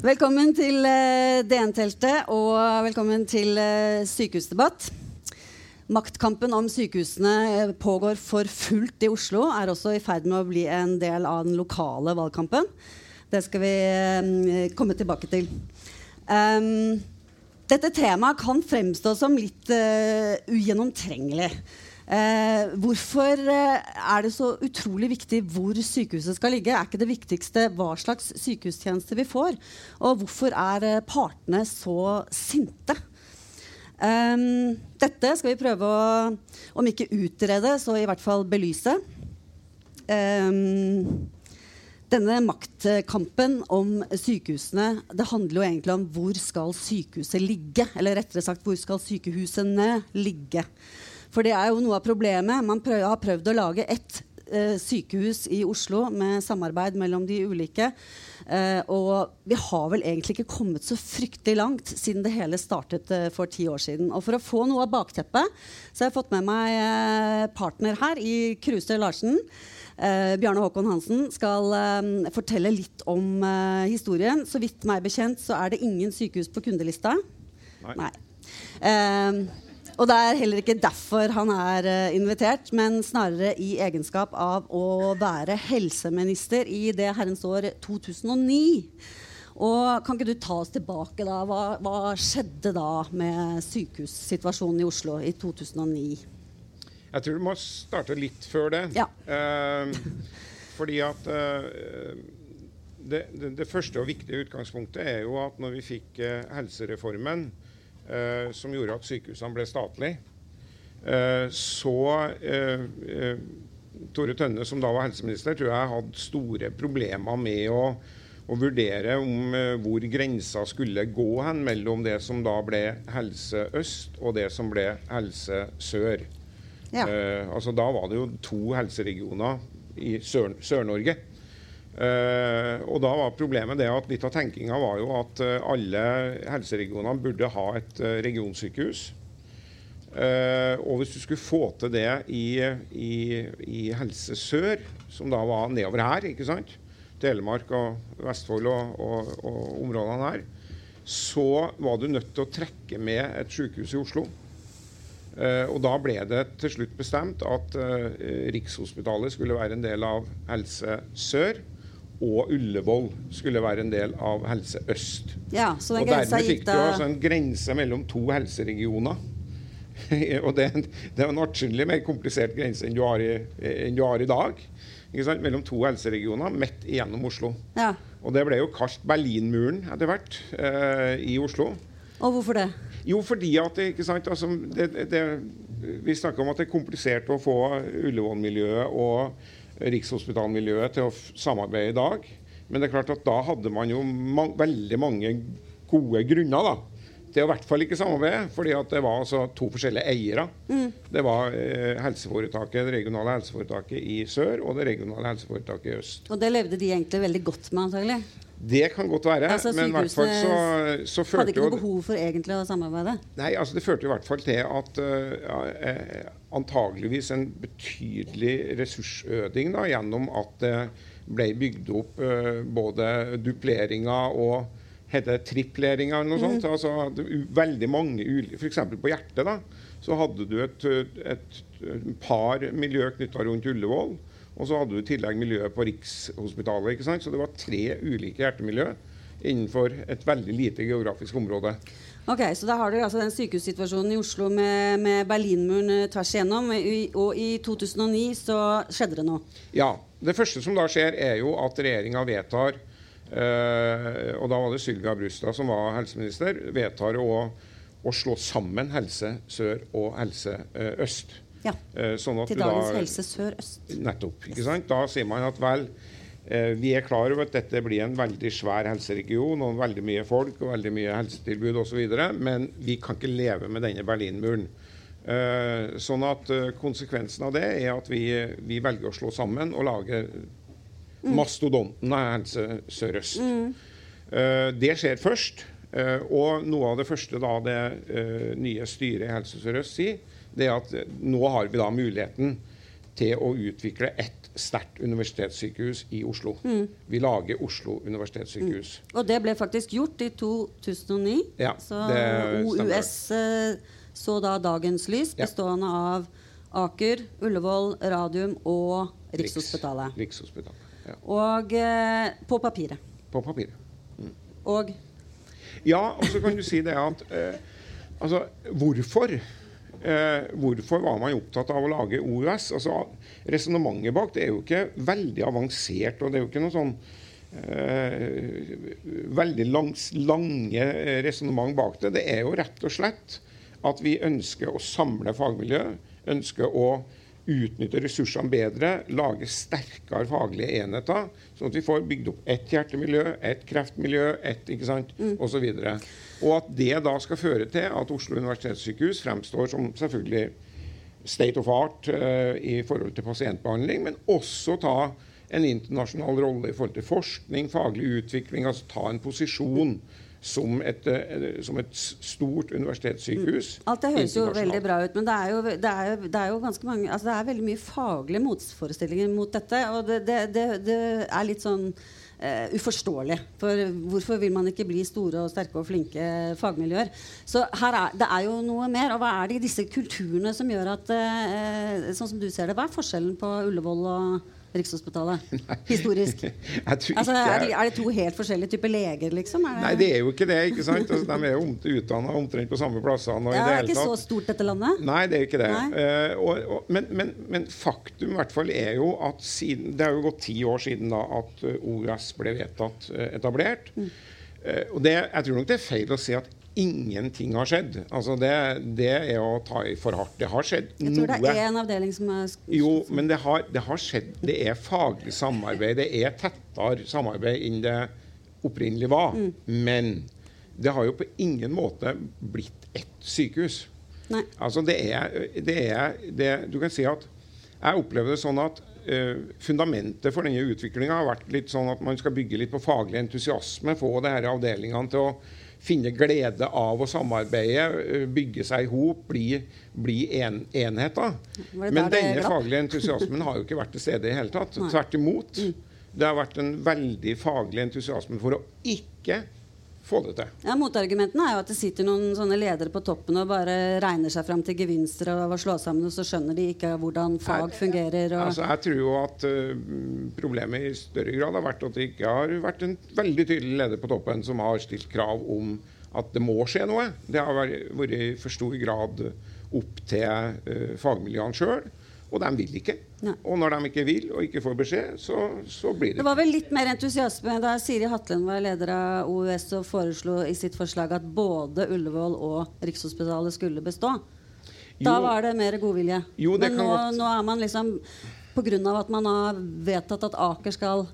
Velkommen til eh, DN-teltet, og velkommen til eh, sykehusdebatt. Maktkampen om sykehusene eh, pågår for fullt i Oslo. Er også i ferd med å bli en del av den lokale valgkampen. Det skal vi eh, komme tilbake til. Um, dette temaet kan fremstå som litt uh, ugjennomtrengelig. Uh, hvorfor er det så utrolig viktig hvor sykehuset skal ligge? Er ikke det viktigste hva slags sykehustjeneste vi får? Og hvorfor er partene så sinte? Um, dette skal vi prøve å, om ikke utrede, så i hvert fall belyse. Um, denne maktkampen om sykehusene det handler jo egentlig om hvor skal sykehuset ligge? Eller rettere sagt, hvor skal sykehusene ligge? For det er jo noe av problemet. Man prøv, har prøvd å lage ett eh, sykehus i Oslo med samarbeid mellom de ulike. Eh, og vi har vel egentlig ikke kommet så fryktelig langt siden det hele startet eh, for ti år siden. Og for å få noe av bakteppet så har jeg fått med meg eh, partner her i Kruse Larsen. Uh, Bjarne Håkon Hansen skal uh, fortelle litt om uh, historien. Så vidt meg bekjent så er det ingen sykehus på kundelista. Nei. Nei. Og det er heller ikke derfor han er uh, invitert, men snarere i egenskap av å være helseminister i det herrens år 2009. Og Kan ikke du ta oss tilbake da? Hva, hva skjedde da med sykehussituasjonen i Oslo i 2009? Jeg tror du må starte litt før det. Ja. Uh, fordi at uh, det, det, det, første og viktige utgangspunktet er jo at når vi fikk eh, helsereformen, som gjorde at sykehusene ble statlige, eh, så eh, eh, Tore Tønne, som da var helseminister, tror jeg hadde store problemer med å, å vurdere om eh, hvor grensa skulle gå hen mellom det som da ble Helse Øst og det som ble Helse Sør. Ja. Eh, altså Da var det jo to helseregioner i Sør-Norge. Uh, og da var problemet det at litt av tenkinga var jo at uh, alle helseregionene burde ha et uh, regionsykehus. og hvis du skulle få til det i, i, i, Helse Sør, som da var nedover her, ikke sant? Telemark og Vestfold og, og, og områdene her, så var du nødt til å trekke med et sykehus i Oslo. og da ble det til slutt bestemt at Rikshospitalet skulle være en del av Helse Sør og Ullevål skulle være en del av Helse Øst. Ja, så den og dermed fikk du altså en grense mellom to helseregioner. og det, det er en atskillig mer komplisert grense enn du har i, du har i dag. Mellom to helseregioner midt igjennom Oslo. Ja. Og det ble jo kalt Berlinmuren etter hvert eh, i Oslo. Og hvorfor det? Jo, fordi at det, ikke sant, altså, det, det, Vi snakker om at det er komplisert å få Ullevål-miljøet og Rikshospitalmiljøet til å samarbeide i dag. Men det er klart at da hadde man jo ma veldig mange gode grunner da, til å i hvert fall ikke samarbeide. fordi at det var altså to forskjellige eiere. Mm. Det var eh, helseforetaket, det regionale helseforetaket i sør og det regionale helseforetaket i øst. Og det levde de egentlig veldig godt med, antagelig? Det kan godt være. Altså, men i hvert fall så, så førte Hadde ikke noe behov for egentlig å samarbeide? Nei, altså det førte i hvert fall til at uh, antageligvis en betydelig ressursøding da, gjennom at det ble bygd opp uh, både dupleringer og heter det tripleringer eller noe Mm. sånt. Altså, veldig mange F.eks. på hjertet da, så hadde du et, et, et par miljø knytta rundt Ullevål. Og så hadde du i tillegg miljøet på Rikshospitalet. ikke sant? Så det var tre ulike hjertemiljø innenfor et veldig lite geografisk område. Ok, Så da har du altså den sykehussituasjonen i Oslo med, med Berlinmuren tvers igjennom. Og i 2009 så skjedde det noe. Ja. Det første som da skjer, er jo at regjeringa vedtar øh, Og da var det Sylvia Brustad som var helseminister. Vedtar å, å slå sammen Helse Sør og Helse øh, Øst. Ja, Eh, sånn at Til dagens da- Helse Sør-Øst. Nettopp. ikke sant? Da sier man at vel, eh, vi er klar over at dette blir en veldig svær helseregion og veldig mye folk og veldig mye helsetilbud osv., men vi kan ikke leve med denne Berlinmuren. Eh, sånn at eh, konsekvensen av det er at vi, vi velger å slå sammen og lage Mastodonten av Helse Sør-Øst. Mm. det skjer først. eh, og noe av det første da det eh, nye styret i Helse Sør-Øst sier, det er at eh, nå har vi da muligheten til å utvikle et sterkt universitetssykehus i Oslo. Vi lager Oslo universitetssykehus. Og det ble faktisk gjort i 2009. Ja, så det. OUS eh, så da dagens lys, Ja. bestående av Aker, Ullevål, Radium og Rikshospitalet. Riks- Rikshospitalet. Ja. Og eh, på papiret. På papiret. Og Ja, og så kan du si det at eh, Altså, hvorfor? Eh, hvorfor var man opptatt av å lage OUS? Altså, Resonnementet bak det er jo ikke veldig avansert, og det er jo ikke noe sånn eh, veldig langs, lange eh, resonnement bak det. Det er jo rett og slett at vi ønsker å samle fagmiljø, ønsker å utnytte ressursene bedre, lage sterkere faglige enheter, sånn at vi får bygd opp ett hjertemiljø, ett kreftmiljø, ett ikke sant, og så videre. Og at det da skal føre til at Oslo universitetssykehus fremstår som selvfølgelig state of art uh, i forhold til pasientbehandling, men også ta en internasjonal rolle i forhold til forskning, faglig utvikling, altså ta en posisjon som et, eh, som et stort universitetssykehus. alt det høres jo veldig bra ut, men det er jo, det er jo, det er jo ganske mange altså Det er veldig mye faglige motforestillinger mot dette, og det, det, det, det er litt sånn Uh, uforståelig. For hvorfor vil man ikke bli store og sterke og flinke fagmiljøer? Så her er, det er jo noe mer. Og hva er det i disse kulturene som gjør at uh, Sånn som du ser det, hva er forskjellen på Ullevål og Rikshospitalet? Historisk. Altså, er, det, er det to helt forskjellige typer leger, liksom? Det, Nei, det er jo ikke det. ikke sant? Altså, de er jo utdanna omtrent på samme plassene. ja, det er ikke så stort, dette landet? Nei, det er ikke det. Eh, og, og, men, men, men faktum i hvert fall er jo at siden, det er jo gått ti år siden da at eh, OUS ble vedtatt eh, etablert. Mm. Uh, og det, jeg tror nok det er feil å si at ingenting har skjedd. Altså det, det er å ta i for hardt. Det har skjedd Jeg tror det noe. er én avdeling som er Jo, men det har, det har skjedd. Det er faglig samarbeid. Det er tettere samarbeid enn det opprinnelig var. Mm. Men det har jo på ingen måte blitt ett sykehus. Nei. Altså det er, det er det, Du kan si at jeg opplever det sånn at uh, fundamentet for denne utviklinga har vært litt sånn at man skal bygge litt på faglig entusiasme. Få de her avdelingene til å finne glede av å samarbeide, eh, bygge seg i hop, bli, bli en, enheter. Var Men denne faglige entusiasmen har jo ikke vært til stede i hele tatt. Mm. Tvert imot. Det har vært en veldig faglig entusiasme for å ikke få det til. Ja, Motargumentene er jo at det sitter noen sånne ledere på toppen og bare regner seg fram til gevinster og slå sammen, og så skjønner de ikke hvordan fag fungerer. Og... Altså, jeg tror jo at uh, problemet i større grad har vært at det ikke har vært en veldig tydelig leder på toppen som har stilt krav om at det må skje noe. Det har vært i for stor grad opp til uh, fagmiljøene sjøl, og de vil ikke. Nei. Og når de ikke vil og ikke får beskjed, så, så blir det Det var vel litt mer entusiasme da Siri Hatlen var leder av OUS og foreslo i sitt forslag at både Ullevål og Rikshospitalet skulle bestå. Da Jo. var det mer godvilje. Jo, det Men kan nå, godt- nå er man liksom Pga. at man har vedtatt at Aker skal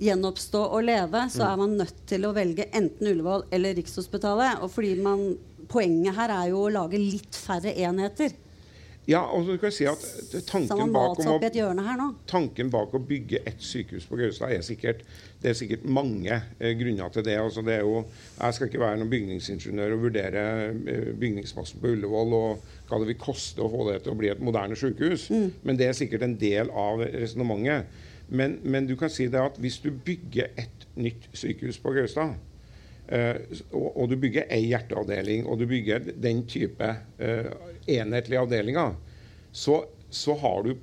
gjenoppstå og leve, så Mm. er man nødt til å velge enten Ullevål eller Rikshospitalet. Og fordi man, Poenget her er jo å lage litt færre enheter. Ja, og du kan si at tanken bak, om å, tanken bak å bygge ett sykehus på Gaustad er sikkert det er sikkert mange eh, grunner til det. Altså, det er jo, jeg skal ikke være noen bygningsingeniør og vurdere eh, bygningsmassen på Ullevål og hva det vil koste å få det til å bli et moderne sykehus. Men det er sikkert en del av resonnementet. Men, men du kan si det at hvis du bygger et nytt sykehus på Gaustad, og, og du bygger ei hjerteavdeling, og du bygger den type eh, enhetlige avdelinger, så, så har du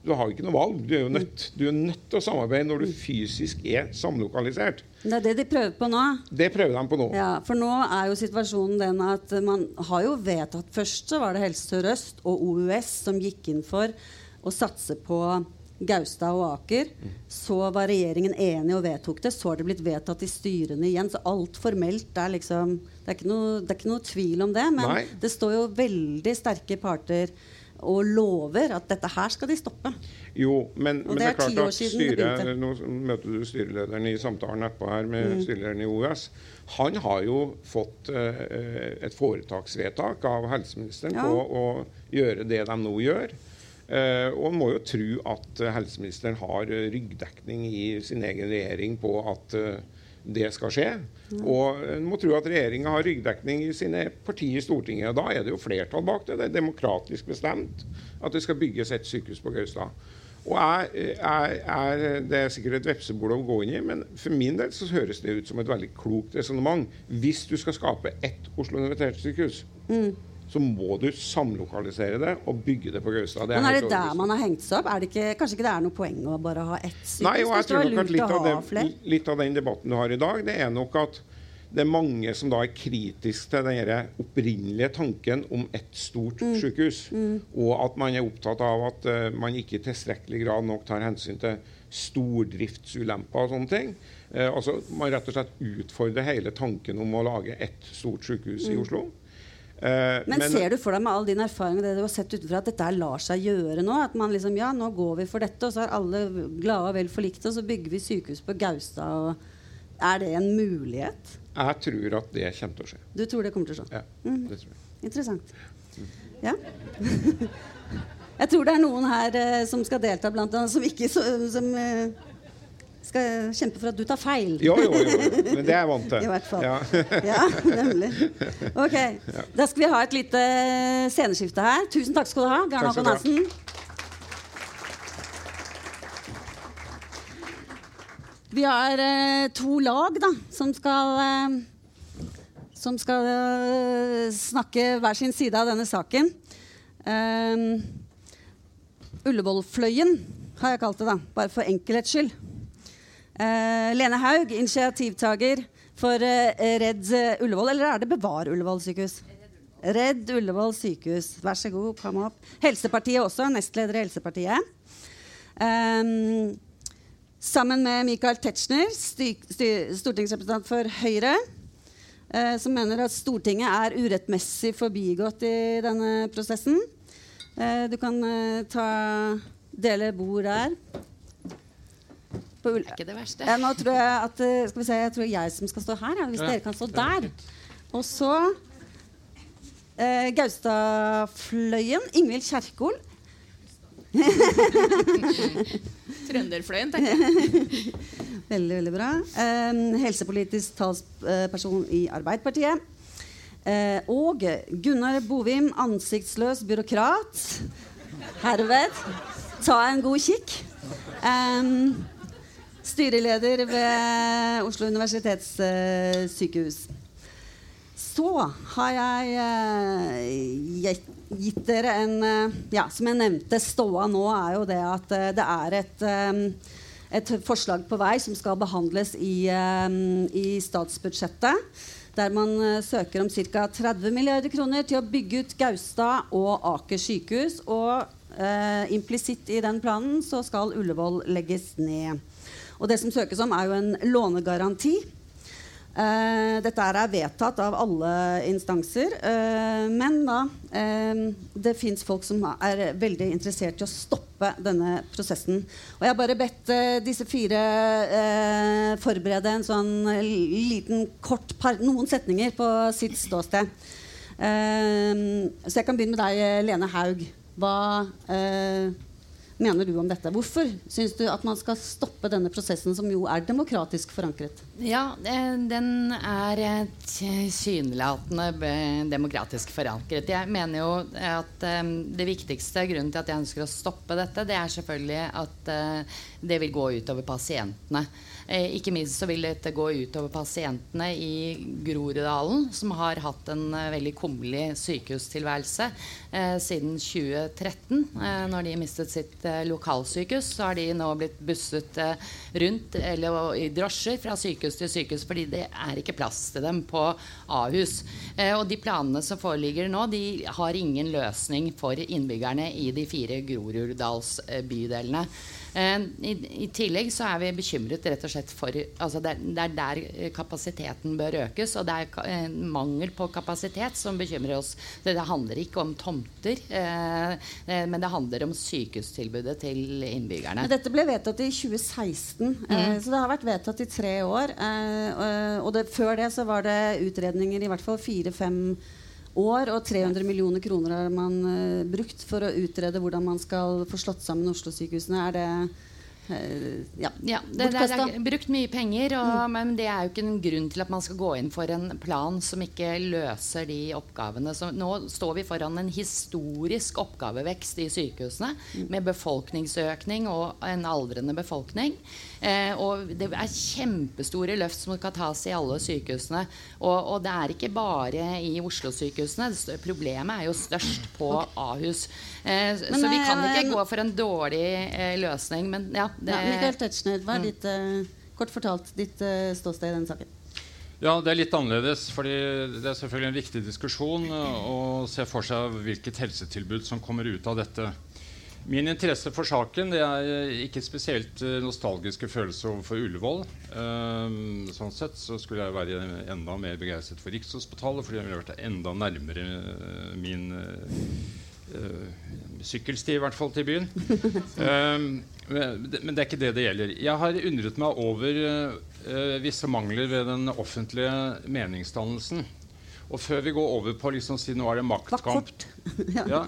du har ikke noe valg. Du er jo nødt, du er nødt til å samarbeide når du fysisk er samlokalisert. Det er det de prøver på nå. Det prøver de på nå. Ja, for nå er jo situasjonen den at man har jo vedtatt Først så var det Helse Sør-Øst og OUS som gikk inn for å satse på Gaustad og Aker. Så var regjeringen enig og vedtok det. Så har det blitt vedtatt i styrene igjen. Så alt formelt er liksom Det er ikke noe, det er ikke noe tvil om det. Men Nei. det står jo veldig sterke parter og lover at dette her skal de stoppe. Jo, men, Og men det det er er klart at styret. Nå møter du styrelederen i samtalen etterpå her med Mm. styrelederen i OUS. Han har jo fått eh, et foretaksvedtak av helseministeren Ja. på å gjøre det de nå gjør. Uh, og en må jo tro at uh, helseministeren har uh, ryggdekning i sin egen regjering på at det skal skje. Og en må tro at regjeringa har ryggdekning i sine partier i Stortinget. og Da er det jo flertall bak det. Det er demokratisk bestemt at det skal bygges et sykehus på Gaustad. Og jeg, jeg, jeg, Det er sikkert et vepsebol å gå inn i, men for min del så høres det ut som et veldig klokt resonnement. Hvis du skal skape ett Oslo universitetssykehus, mm så må du samlokalisere det og bygge det på Gaustad. Men er det der man har hengt seg opp? Er det ikke, kanskje ikke det er noe poeng å bare ha ett sykehus? Nei, og jeg tror nok at litt av, det, litt av, den debatten du har i dag, det er nok at det er mange som da er kritiske til den opprinnelige tanken om ett stort mm. sykehus. Mm. Og at man er opptatt av at uh, man ikke i tilstrekkelig grad nok tar hensyn til stordriftsulemper og sånne ting. Uh, altså Man rett og slett utfordrer hele tanken om å lage ett stort sykehus mm. i Oslo. Uh, men, men, ser du for deg med all din erfaring og det du har sett utenfra, at dette lar seg gjøre nå? At man liksom, ja, nå går vi for dette, og så er alle glade og vel forlikte, og så bygger vi sykehus på Gaustad. er det en mulighet? Jeg tror at det kommer til å skje. Du tror det kommer til å skje? Ja, mm. det tror jeg. Interessant. Ja. jeg tror det er noen her uh, som skal delta blant annet, som ikke som, som uh, skal kjempe for at du tar feil. Jo, jo, jo. Men det er jeg vant til. I hvert fall. Ja, ja nemlig. Ok. Da skal vi ha et lite sceneskifte her. Tusen takk skal du ha, Bjørn Håkon Hansen. Vi har eh, to lag da, som skal, eh, som skal eh, snakke hver sin side av denne saken. Eh, Ullevålfløyen har jeg kalt det, da, bare for enkelhets skyld. Uh, Lene Haug, initiativtaker for eh, Redd Ullevål. Eller er det Bevar Ullevål sykehus? Redd Ullevål sykehus. Vær så god, kom opp. Helsepartiet også. Nestleder i Helsepartiet. Um, sammen med Michael Tetzschner, stortingsrepresentant for Høyre, eh, som mener at Stortinget er urettmessig forbigått i denne prosessen. du kan ta dele bord der. Det er ikke det verste. Ja, nå tror jeg at eh, Skal vi se, jeg tror jeg som skal stå her, ja, hvis ja. dere kan stå der. Og så eh, Gaustadfløyen. Ingvild Kjerkol. Trønderfløyen, tenker jeg. veldig, veldig bra. Eh, helsepolitisk talsperson i Arbeiderpartiet. Eh, og Gunnar Bovim, ansiktsløs byråkrat. Herved. Ta en god kikk. Um, Styreleder ved Oslo universitetssykehus. Så har jeg uh, gitt dere en uh, Ja, som jeg nevnte, ståa nå er jo det at uh, det er et, et forslag på vei som skal behandles i, i statsbudsjettet. Der man søker om ca. 30 milliarder kroner til å bygge ut Gaustad og Aker sykehus. Og implisitt i den planen så skal Ullevål legges ned. Og det som søkes om, er jo en lånegaranti. Uh, dette er vedtatt av alle instanser. Uh, men da uh, det fins folk som er veldig interessert i å stoppe denne prosessen. Og jeg har bare bedt disse fire forberede en sånn liten, kort par, noen setninger på sitt ståsted. så jeg kan begynne med deg, Lene Haug. Hva mener du om dette? Hvorfor syns du at man skal stoppe denne prosessen, som jo er demokratisk forankret? Ja, den er tilsynelatende demokratisk forankret. Jeg mener jo at um, det viktigste grunnen til at jeg ønsker å stoppe dette, det er selvfølgelig at uh, det vil gå utover pasientene. Eh, ikke minst så vil dette gå utover pasientene i Groruddalen, som har hatt en eh, veldig kummerlig sykehustilværelse eh, siden 2013. Eh, når de mistet sitt eh, lokalsykehus, så har de nå blitt busset eh, rundt eller i drosjer fra sykehus til sykehus fordi det er ikke plass til dem på Ahus. og de planene som foreligger nå, de har ingen løsning for innbyggerne i de fire Groruddalsbydelene. Eh, I, I, tillegg så er vi bekymret rett og slett for altså det, det, er der kapasiteten bør økes. Og det er eh, mangel på kapasitet som bekymrer oss. Det, det handler ikke om tomter, eh, eh men det handler om sykehustilbudet til innbyggerne. Dette ble vedtatt i 2016, mm. eh, så det har vært vedtatt i tre år. Eh, og det, før det så var det utredninger i hvert fall fire-fem år, og 300 millioner kroner har man uh, brukt for å utrede hvordan man skal få slått sammen Oslo-sykehusene. Er det Eh, ja, ja er, det, er brukt mye penger, og, mm. men det er jo ikke en grunn til at man skal gå inn for en plan som ikke løser de oppgavene. Så nå står vi foran en historisk oppgavevekst i sykehusene mm. med befolkningsøkning og en aldrende befolkning. Eh, og det er kjempestore løft som skal tas i alle sykehusene. Og, og det er ikke bare i Oslo-sykehusene. Problemet er jo størst på Ahus. Eh, så vi kan ikke gå for en dårlig eh, løsning. Men ja, det ja, Michael Tetzschner, hva er mm. ditt, uh, kort fortalt ditt uh, ståsted i den saken? Ja, Det er litt annerledes. fordi Det er selvfølgelig en viktig diskusjon å se for seg hvilket helsetilbud som kommer ut av dette. Min interesse for saken det er ikke spesielt nostalgiske følelser overfor Ullevål. Um, sånn sett så skulle jeg være enda mer begeistret for Rikshospitalet, fordi jeg ville vært enda nærmere min sykkelsti, i hvert fall til byen. um, men det er ikke det det gjelder. Jeg har undret meg over uh, visse mangler ved den offentlige meningsdannelsen. Og før vi går over på liksom, si nå er det maktkamp ja.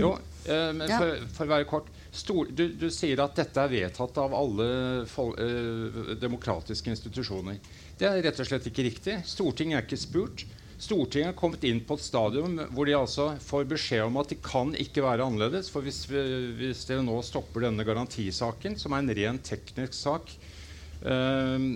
Jo, men for, for, å være kort Stor, du, du, sier at dette er vedtatt av alle fol, uh, demokratiske institusjoner. Det er rett og slett ikke riktig. Stortinget er ikke spurt. Stortinget har kommet inn på et stadium hvor de altså får beskjed om at de kan ikke være annerledes. For hvis, vi, hvis dere nå stopper denne garantisaken, som er en ren teknisk sak, eh,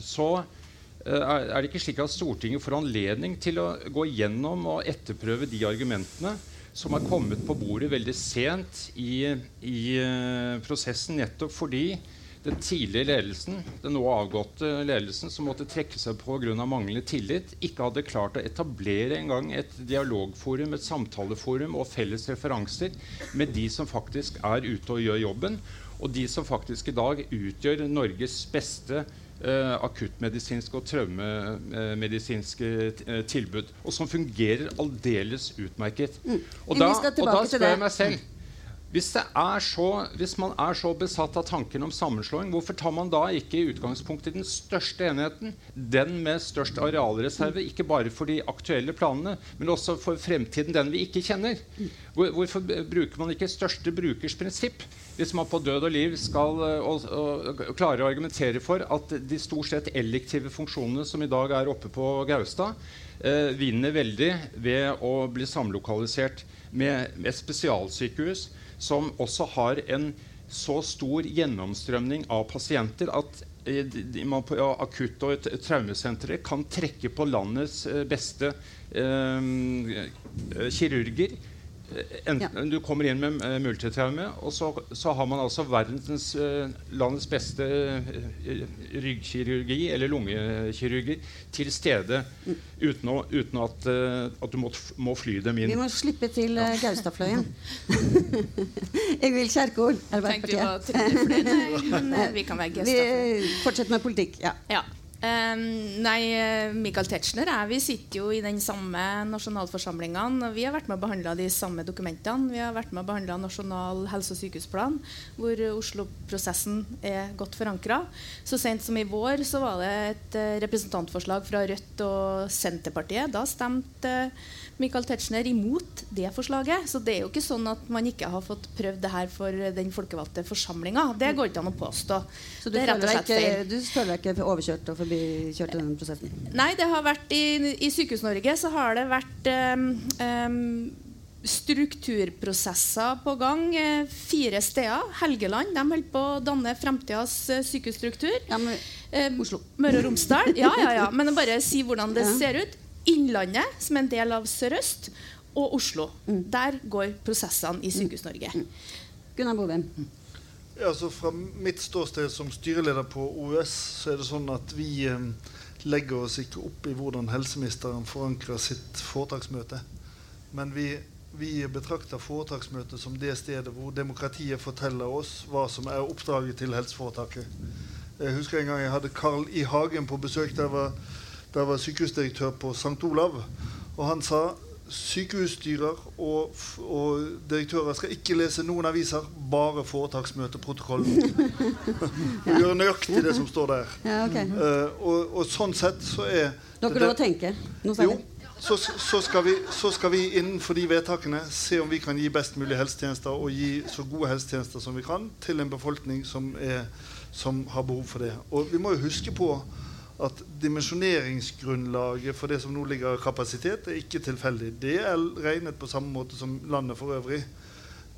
så eh, er det ikke slik at Stortinget får anledning til å gå gjennom og etterprøve de argumentene som er kommet på bordet veldig sent i, i uh, prosessen, nettopp fordi den tidlige ledelsen, den nå avgåtte ledelsen, som måtte trekke seg på grunn av manglende tillit, ikke hadde klart å etablere en gang et dialogforum, et samtaleforum og felles referanser med de som faktisk er ute og gjør jobben, og de som faktisk i dag utgjør Norges beste eh, akuttmedisinske og traumemedisinske uh, tilbud, og som fungerer aldeles utmerket. Mm. Og, da, og da spør jeg meg selv hvis, så, hvis, man er så besatt av tanken om sammenslåing, hvorfor tar man da ikke i utgangspunktet den største enheten, den med størst arealreserve, ikke bare for de aktuelle planene, men også for fremtiden, den vi ikke kjenner? Hvor, hvorfor bruker man ikke største brukers prinsipp hvis man på død og liv skal og, og, og, klare å argumentere for at de stort sett elektive funksjonene som i dag er oppe på Gaustad, eh, vinner veldig ved å bli samlokalisert med et spesialsykehus som også har en så stor gjennomstrømning av pasienter at eh, man på akutt- og traumesenteret kan trekke på landets eh, beste eh, kirurger Enten, ja. Du kommer inn med uh, multitraume, og så, så, har man altså verdens, uh, landets beste uh, ryggkirurgi eller lungekirurger til stede mm. uten, å, uten at, at, du må, må, fly dem inn. Vi må slippe til ja. Gaustadfløyen. Egil Kjerkol, Arbeiderpartiet. Tenkte du var men vi kan være Gaustadfløyen. Vi fortsetter med politikk. ja. ja. Um, nei, Michael Tetzschner jeg, vi sitter jo i den samme nasjonalforsamlinga. Vi har vært med å behandle de samme dokumentene. Vi har vært med å behandle Nasjonal helse- og sykehusplan, hvor Oslo-prosessen er godt forankra. Så sent som i vår så var det et uh, representantforslag fra Rødt og Senterpartiet. Da stemte uh, Michael Tetzschner imot det forslaget. Så det er jo ikke sånn at man ikke har fått prøvd det her for den folkevalgte forsamlinga. Det går ikke an å påstå. Så du, føler deg, ikke, du føler deg ikke overkjørt og forbikjørt i den prosessen? Nei, det har vært i, i Sykehus-Norge så har det vært um, um, strukturprosesser på gang eh, fire steder. Helgeland de holder på å danne fremtidas eh, sykehusstruktur. Ja, men, Oslo. Møre og Romsdal. Ja, ja, ja. Men bare si hvordan det ja. ser ut. Innlandet, som er en del av Sør-Øst, og Oslo. Mm. Der går prosessene i mm. Sykehus-Norge. Mm. Gunnar Bovim. Ja, fra mitt ståsted som styreleder på OUS så er det sånn at vi eh, legger oss ikke opp i hvordan helseministeren forankrer sitt foretaksmøte. Men vi, vi betrakter foretaksmøtet som det stedet hvor demokratiet forteller oss hva som er oppdraget til helseforetaket. Jeg husker en gang jeg hadde Carl I. Hagen på besøk. der var der var sykehusdirektør på St. Olav. Og han sa sykehusstyrer og, og, direktører skal ikke lese noen aviser, bare foretaksmøteprotokollen. Gjøre nøyaktig det som står der. Ja, okay. uh, og, og, sånn sett så er Dere lov å tenke? Jo, så, så, skal vi, så skal vi innenfor de vedtakene se om vi kan gi best mulig helsetjenester og gi så gode helsetjenester som vi kan til en befolkning som, er, som har behov for det. Og vi må jo huske på at dimensjoneringsgrunnlaget for det som nå ligger av kapasitet, er ikke tilfeldig. Det er regnet på samme måte som landet for øvrig.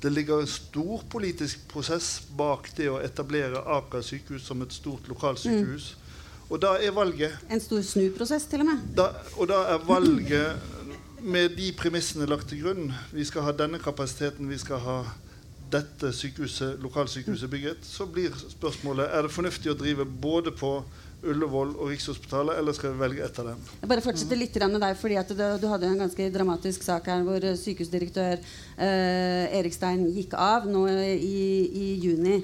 Det ligger en stor politisk prosess bak det å etablere Aker sykehus som et stort lokalsykehus. Mm. Og da er valget En stor snuprosess, til og med. Da, og da er valget med de premissene lagt til grunn. Vi skal ha denne kapasiteten, vi skal ha dette sykehuset, lokalsykehuset bygget. Så blir spørsmålet er det fornuftig å drive både på Ullevål og Rikshospitalet, eller skal vi velge ett av dem? Jeg bare fortsetter litt med deg, fordi du, du, hadde en ganske dramatisk sak her hvor sykehusdirektør eh, Erik Stein gikk av nå i, i juni.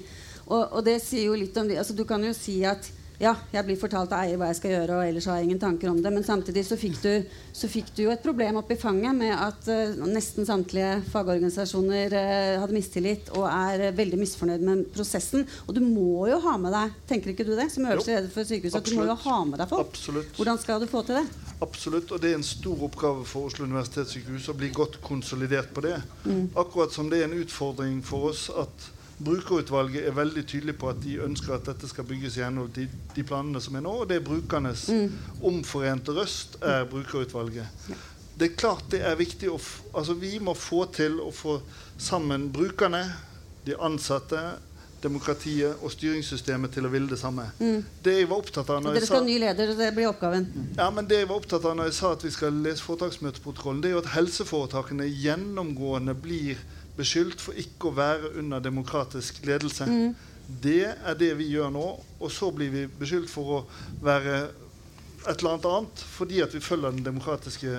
Og, og, det sier jo litt om altså, Du kan jo si at ja, jeg blir fortalt av eier hva jeg skal gjøre, og ellers har jeg ingen tanker om det. Men samtidig så fikk du, så fikk du jo et problem opp i fanget med at uh, nesten samtlige fagorganisasjoner uh, hadde mistillit og er uh, veldig misfornøyd med prosessen. Og du må jo ha med deg tenker ikke du det, som øverste leder for sykehuset, at du må jo ha med deg folk. Absolutt. Hvordan skal du få til det? Absolutt, og det er en stor oppgave for Oslo universitetssykehus å bli godt konsolidert på det. Mm. Akkurat som det er en utfordring for oss at Brukerutvalget er veldig tydelig på at de ønsker at dette skal bygges i henhold til de planene som er nå. Og det er brukernes mm. omforente røst er brukerutvalget. Ja. Det er klart det er viktig å altså Vi må få til å få sammen brukerne, de ansatte, demokratiet og styringssystemet til å ville det samme. Mm. Det jeg var opptatt av når Dere skal ha ny leder, det blir oppgaven. Ja, men det jeg var opptatt av når jeg sa at vi skal lese foretaksmøteprotokollen, det er jo at helseforetakene gjennomgående blir beskyldt for ikke å være under demokratisk ledelse. Mm. Det er det vi gjør nå. Og så blir vi beskyldt for å være et eller annet annet fordi at vi følger den demokratiske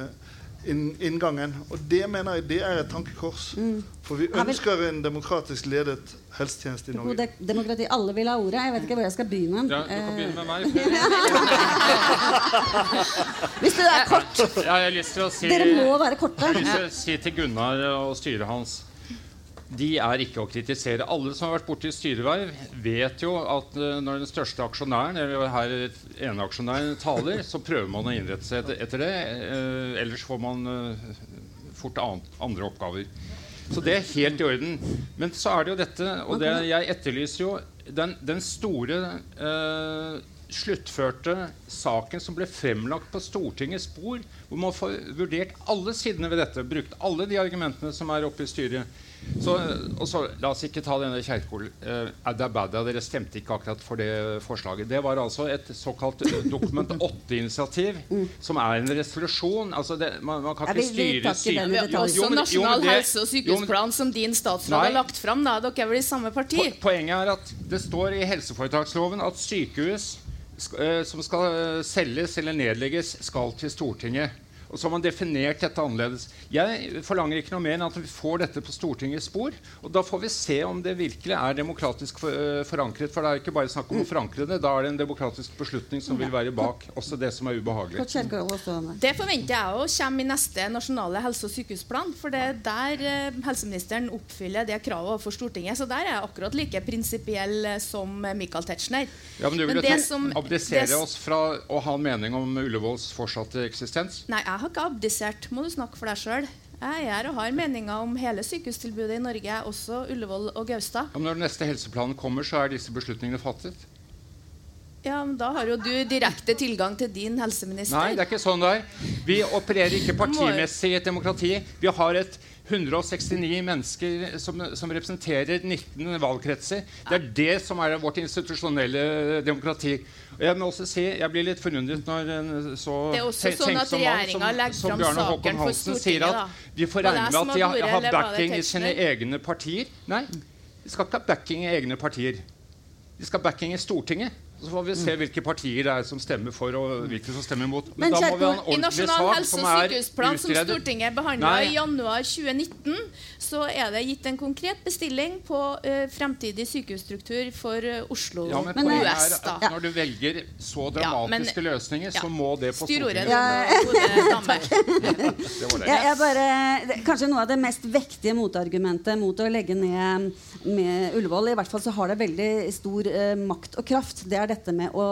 inngangen. Og det mener jeg det er et tankekors. Mm. For vi ønsker en demokratisk ledet helsetjeneste i Norge. Demokrati. Alle vil ha ordet. Jeg vet ikke hvor jeg skal begynne. Ja, du kan begynne med meg. Hvis det er kort. Ja, jeg har lyst til å si, Dere må være korte. Jeg har lyst til å si til Gunnar og styret hans de er ikke å kritisere. Alle som har vært borti styreverv, vet jo at uh, når den største aksjonæren eller her eneaksjonæren taler, så prøver man å innrette seg etter, det. Uh, ellers får man uh, fort andre oppgaver. Så det er helt i orden. Men så er det jo dette, og det, jeg etterlyser jo den, den store sluttførte saken som ble fremlagt på Stortingets bord, hvor man får vurdert alle sidene ved dette, brukt alle de argumentene som er oppe i styret. Så, og så, La oss ikke ta denne Kjerkol. Uh, Adabada, dere stemte ikke akkurat for det forslaget. Det var altså et såkalt eh, Dokument 8-initiativ, mm. som er en resolusjon. Altså det, man, man, kan ikke styre syke... Vi har også Nasjonal helse- og sykehusplan som din statsråd nei, har lagt fram. Da. Dere er vel i samme parti? Po poenget er at det står i helseforetaksloven at sykehus uh, som skal selges eller nedlegges, skal til Stortinget. Og så har man definert dette annerledes. Jeg forlanger ikke noe mer enn at vi får dette på Stortingets spor. Og da får vi se om det virkelig er demokratisk eh, forankret. For det er ikke bare snakk om å forankre det. Da er det en demokratisk beslutning som vil være bak også det som er ubehagelig. Det forventer jeg òg kommer i neste nasjonale helse- og sykehusplan. For det er der eh, helseministeren oppfyller det kravet overfor Stortinget. Så der er jeg akkurat like prinsipiell eh, som Michael Tetzschner. Ja, men du vil jo abdisere oss fra å ha en mening om Ullevåls fortsatte eksistens? Nei, jeg har ikke abdisert, må du snakke for deg sjøl. Jeg er og har meninger om hele sykehustilbudet i Norge, også Ullevål og Gaustad. Ja, når den neste helseplanen kommer, så er disse beslutningene fattet? Ja, men Da har jo du direkte tilgang til din helseminister. Nei, det er ikke sånn det er. Vi opererer ikke partimessig i et demokrati. Vi har et 169 mennesker som, som, representerer 19 valgkretser. Det er det som er vårt institusjonelle demokrati. Og jeg må også si, jeg blir litt forundret når en så tenksom mann som, som Bjarne Håkon Hansen sier at de får regne med at de har, har backing i sine egne partier. Nei, de skal ikke ha backing i egne partier. De skal ha backing i Stortinget. Så får vi se mm. hvilke partier det er som stemmer for, og hvilke som stemmer imot. Men, Men da må vi ha en ordentlig sak som er sykehusplan som Stortinget behandla i januar 2019, så er det gitt en konkret bestilling på uh, fremtidig sykehusstruktur for uh, Oslo ja, men men, US. Da. Ja. Når du velger så dramatiske ja, men, løsninger, så må det på Stortinget. Ja, jeg bare, kanskje noe av det mest vektige motargumentet mot å legge ned med Ullevål, i hvert fall så har det veldig stor uh, makt og kraft. Det dette med å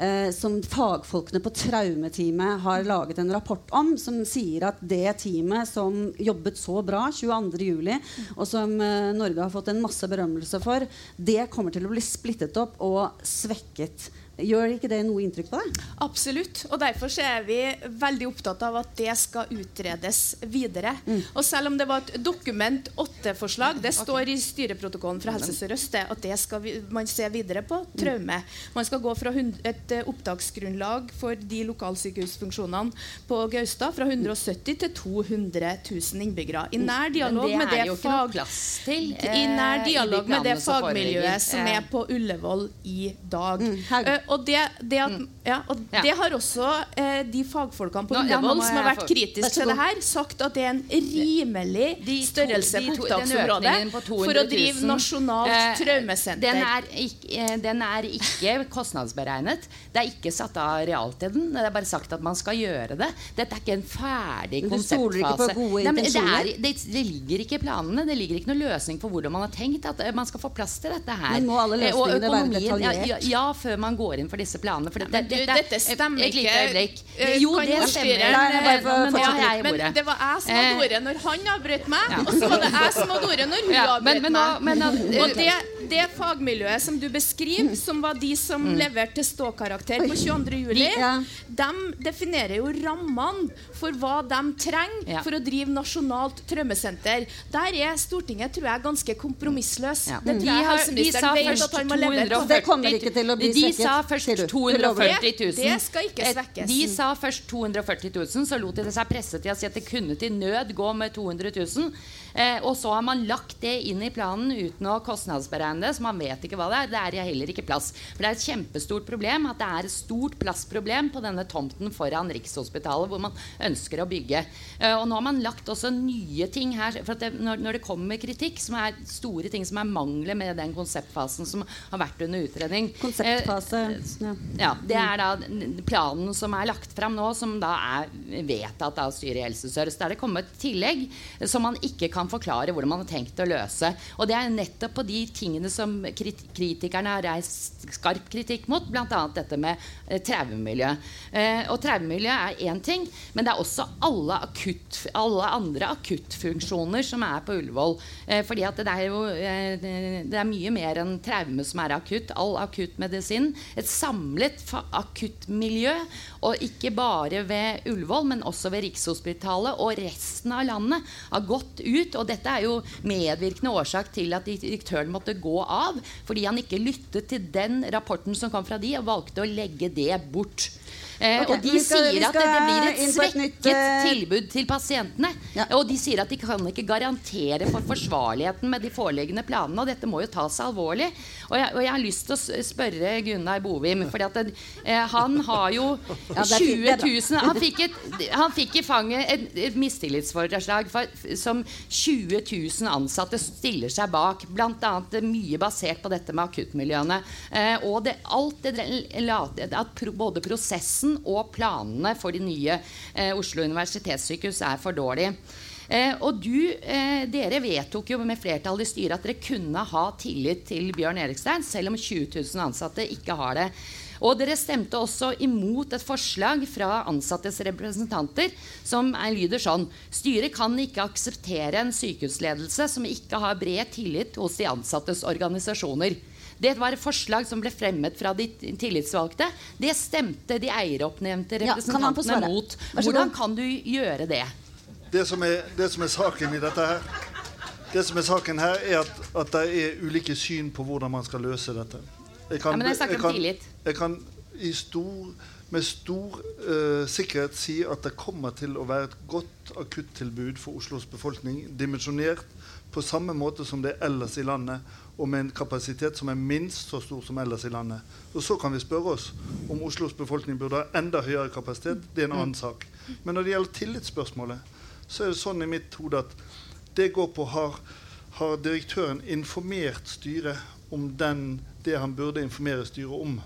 eh, som fagfolkene på traumeteamet har laget en rapport om, som sier at det teamet som jobbet så bra 22.07., og som eh, Norge har fått en masse berømmelse for, det kommer til å bli splittet opp og svekket. Gjør ikke det noe inntrykk på deg? Absolutt. Og derfor er vi veldig opptatt av at det skal utredes videre. Mm. Og selv om det var et Dokument 8-forslag, det står i styreprotokollen fra Helse Sør-Øst at det skal vi, man se videre på traume. Man skal gå fra et eh, opptaksgrunnlag for de lokalsykehusfunksjonene på Gaustad fra 170 til 200 000 innbyggere. I nær dialog med det, fag, i nær eh, dialog med det fagmiljøet som er på Ullevål i dag. Mm, og det, det, at, mm. ja, og ja. det har også eh, de fagfolkene på Ullevål som har vært kritiske til det her, sagt at det er en rimelig de to, størrelse på opptaksområdet for å drive nasjonalt eh, traumesenter. Den er, ikke, eh, den er, ikke, kostnadsberegnet. Det er ikke satt av real til den. Det er bare sagt at man skal gjøre det. Dette er ikke en ferdig konseptfase. Det, det, det, ligger ikke i planene. Det ligger ikke noen løsning for hvordan man har tenkt at man skal få plass til dette her. Men må alle eh, løsningene være detaljert? Ja, ja, før man går inn for disse planene. For det, det, dette stemmer ikke. Eh, jo, det stemmer. Men det var jeg som hadde eh, ordet når han avbrøt meg, og så var det jeg som hadde ordet når hun avbrøt meg. Og det, det fagmiljøet som du beskriver, som var de som mm. leverte ståkarakter på 22. juli, de definerer jo rammene for hva de trenger for å drive nasjonalt traumesenter. Der er Stortinget tror jeg, ganske kompromissløs. Det tror jeg helseministeren vet at han må levere. Det kommer ikke til å bli de sa først 240 000. Det skal ikke svekkes. De sa først 240 000, så lot de seg presse til å si at det kunne til nød gå med 200 000. Eh, og så har man lagt det inn i planen uten å kostnadsberegne det, så man vet ikke hva det er. Det er heller ikke plass. For det er et kjempestort problem at det er et stort plassproblem på denne tomten foran Rikshospitalet, hvor man ønsker å bygge. Eh, og nå har man lagt også nye ting her. For det, når, når, det kommer kritikk, som er store ting som er mangler med den konseptfasen som har vært under utredning Konseptfase. Eh, ja. Det er da planen som er lagt fram nå, som da er vedtatt av styret i Helse Sør-Øst. Der det kommet tillegg som man ikke kan forklare hvordan man har tenkt å løse. Og det er nettopp på de tingene som kritikerne har reist skarp kritikk mot, bl.a. dette med eh, traumemiljø. Eh, og traumemiljø er én ting, men det er også alle, akutt, alle andre akuttfunksjoner som er på Ullevål. Eh, fordi at det er jo det er mye mer enn traume som er akutt. All akuttmedisin. Et samlet akuttmiljø. Og ikke bare ved Ullevål, men også ved Rikshospitalet og resten av landet har gått ut. Og dette er jo medvirkende årsak til at direktøren måtte gå av. Fordi han ikke lyttet til den rapporten som kom fra de, og valgte å legge det bort. Eh, okay, og de skal, sier at det blir et svekket et uh... tilbud til pasientene. Ja. Og de sier at de kan ikke garantere for forsvarligheten med de foreliggende planene. Og dette må jo tas alvorlig. Og jeg, og jeg har lyst til å spørre Gunnar Bovim, for eh, han har jo 20 000 han fikk, et, han fikk i fanget et, et mistillitsforslag som 20 000 ansatte stiller seg bak. Bl.a. mye basert på dette med akuttmiljøene. Eh, og det, alt det, at både prosessen prosessen og planene for de nye eh, Oslo universitetssykehus er for dårlige. Eh, og du, eh, dere vedtok jo med flertall i styret at dere kunne ha tillit til Bjørn Erikstein, selv om 20 000 ansatte ikke har det. Og dere stemte også imot et forslag fra ansattes representanter som lyder sånn Styret kan ikke akseptere en sykehusledelse som ikke har bred tillit hos de ansattes organisasjoner. Det var et forslag som ble fremmet fra de tillitsvalgte. Det stemte de eieroppnevnte representantene ja, mot. Hvordan kan du gjøre det? Det som er, det som er saken i dette her, det som er saken her, er at, at det er ulike syn på hvordan man skal løse dette. Jeg kan, ja, men jeg snakker om tillit. Jeg kan stor, med stor uh, sikkerhet si at det kommer til å være et godt akuttilbud for Oslos befolkning. Dimensjonert på samme måte som det er ellers i landet og med en kapasitet som er minst så stor som ellers i landet. Og Så kan vi spørre oss om Oslos befolkning burde ha enda høyere kapasitet. Det er en annen sak. Men når det gjelder tillitsspørsmålet, så er det sånn i mitt hode at det går på har, har direktøren informert styret om den, det han burde informere styret om.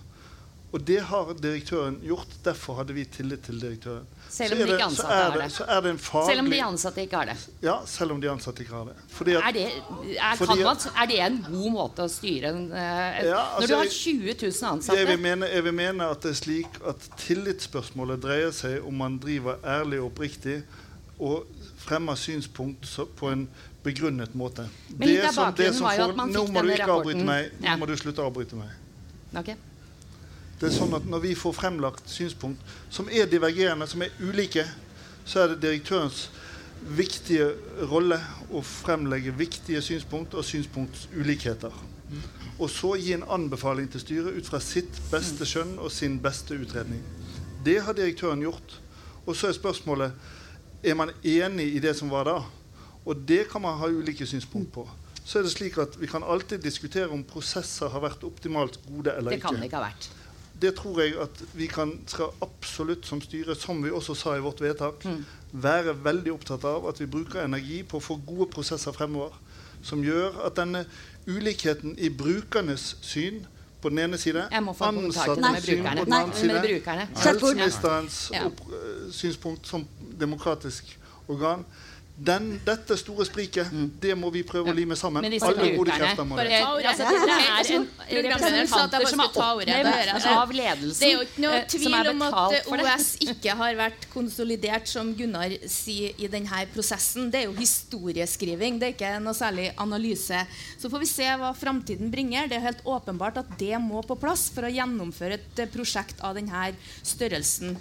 Og det har direktøren gjort. Derfor hadde vi tillit til direktøren. Selv om de ikke ansatte har det- det. Så er det en faglig Selv om de ansatte ikke har det. Ja, selv om de ansatte ikke har det. Fordi at, Er det, er, Fordi man, er det en god måte å styre en uh, Ja, altså, Når du har 20 000 jeg, vil ansatte? mene, jeg vil mene at det er slik at tillitsspørsmålet dreier seg om man driver ærlig og oppriktig og fremmer synspunkt på en begrunnet måte. Men litt av bakgrunnen var jo at man fikk denne rapporten. meg. Nå må du slutte å avbryte meg. Ok. Det er sånn at Når vi får fremlagt synspunkt som er divergerende, som er ulike, så er det direktørens viktige rolle å fremlegge viktige synspunkt og synspunktsulikheter. Og så gi en anbefaling til styret ut fra sitt beste skjønn og sin beste utredning. Det har direktøren gjort. Og så er spørsmålet er man enig i det som var da. Og det kan man ha ulike synspunkt på. Så er det slik at Vi kan alltid diskutere om prosesser har vært optimalt gode eller ikke. Det kan det ikke ha vært. Det tror jeg at vi kan, skal absolutt som styre, som vi også sa i vårt vedtak, være veldig opptatt av at vi bruker energi på å få gode prosesser fremover. Som gjør at denne ulikheten i brukernes syn på den ene side, ansattes syn på den andre side, helseministerens Ja. eh, synspunkt som demokratisk organ den, Dette store spriket, det må vi prøve å lime sammen. Men Alle gode krefter må det. altså, Dette er en representanter som er. Det oppnevnt av ledelsen. Det er jo ikke noe eh, tvil om at det. OS ikke har vært konsolidert, som Gunnar sier, i denne prosessen. Det er jo historieskriving, det er ikke noe særlig analyse. Så får vi se hva framtiden bringer. Det er helt åpenbart at det må på plass for å gjennomføre et prosjekt av denne størrelsen.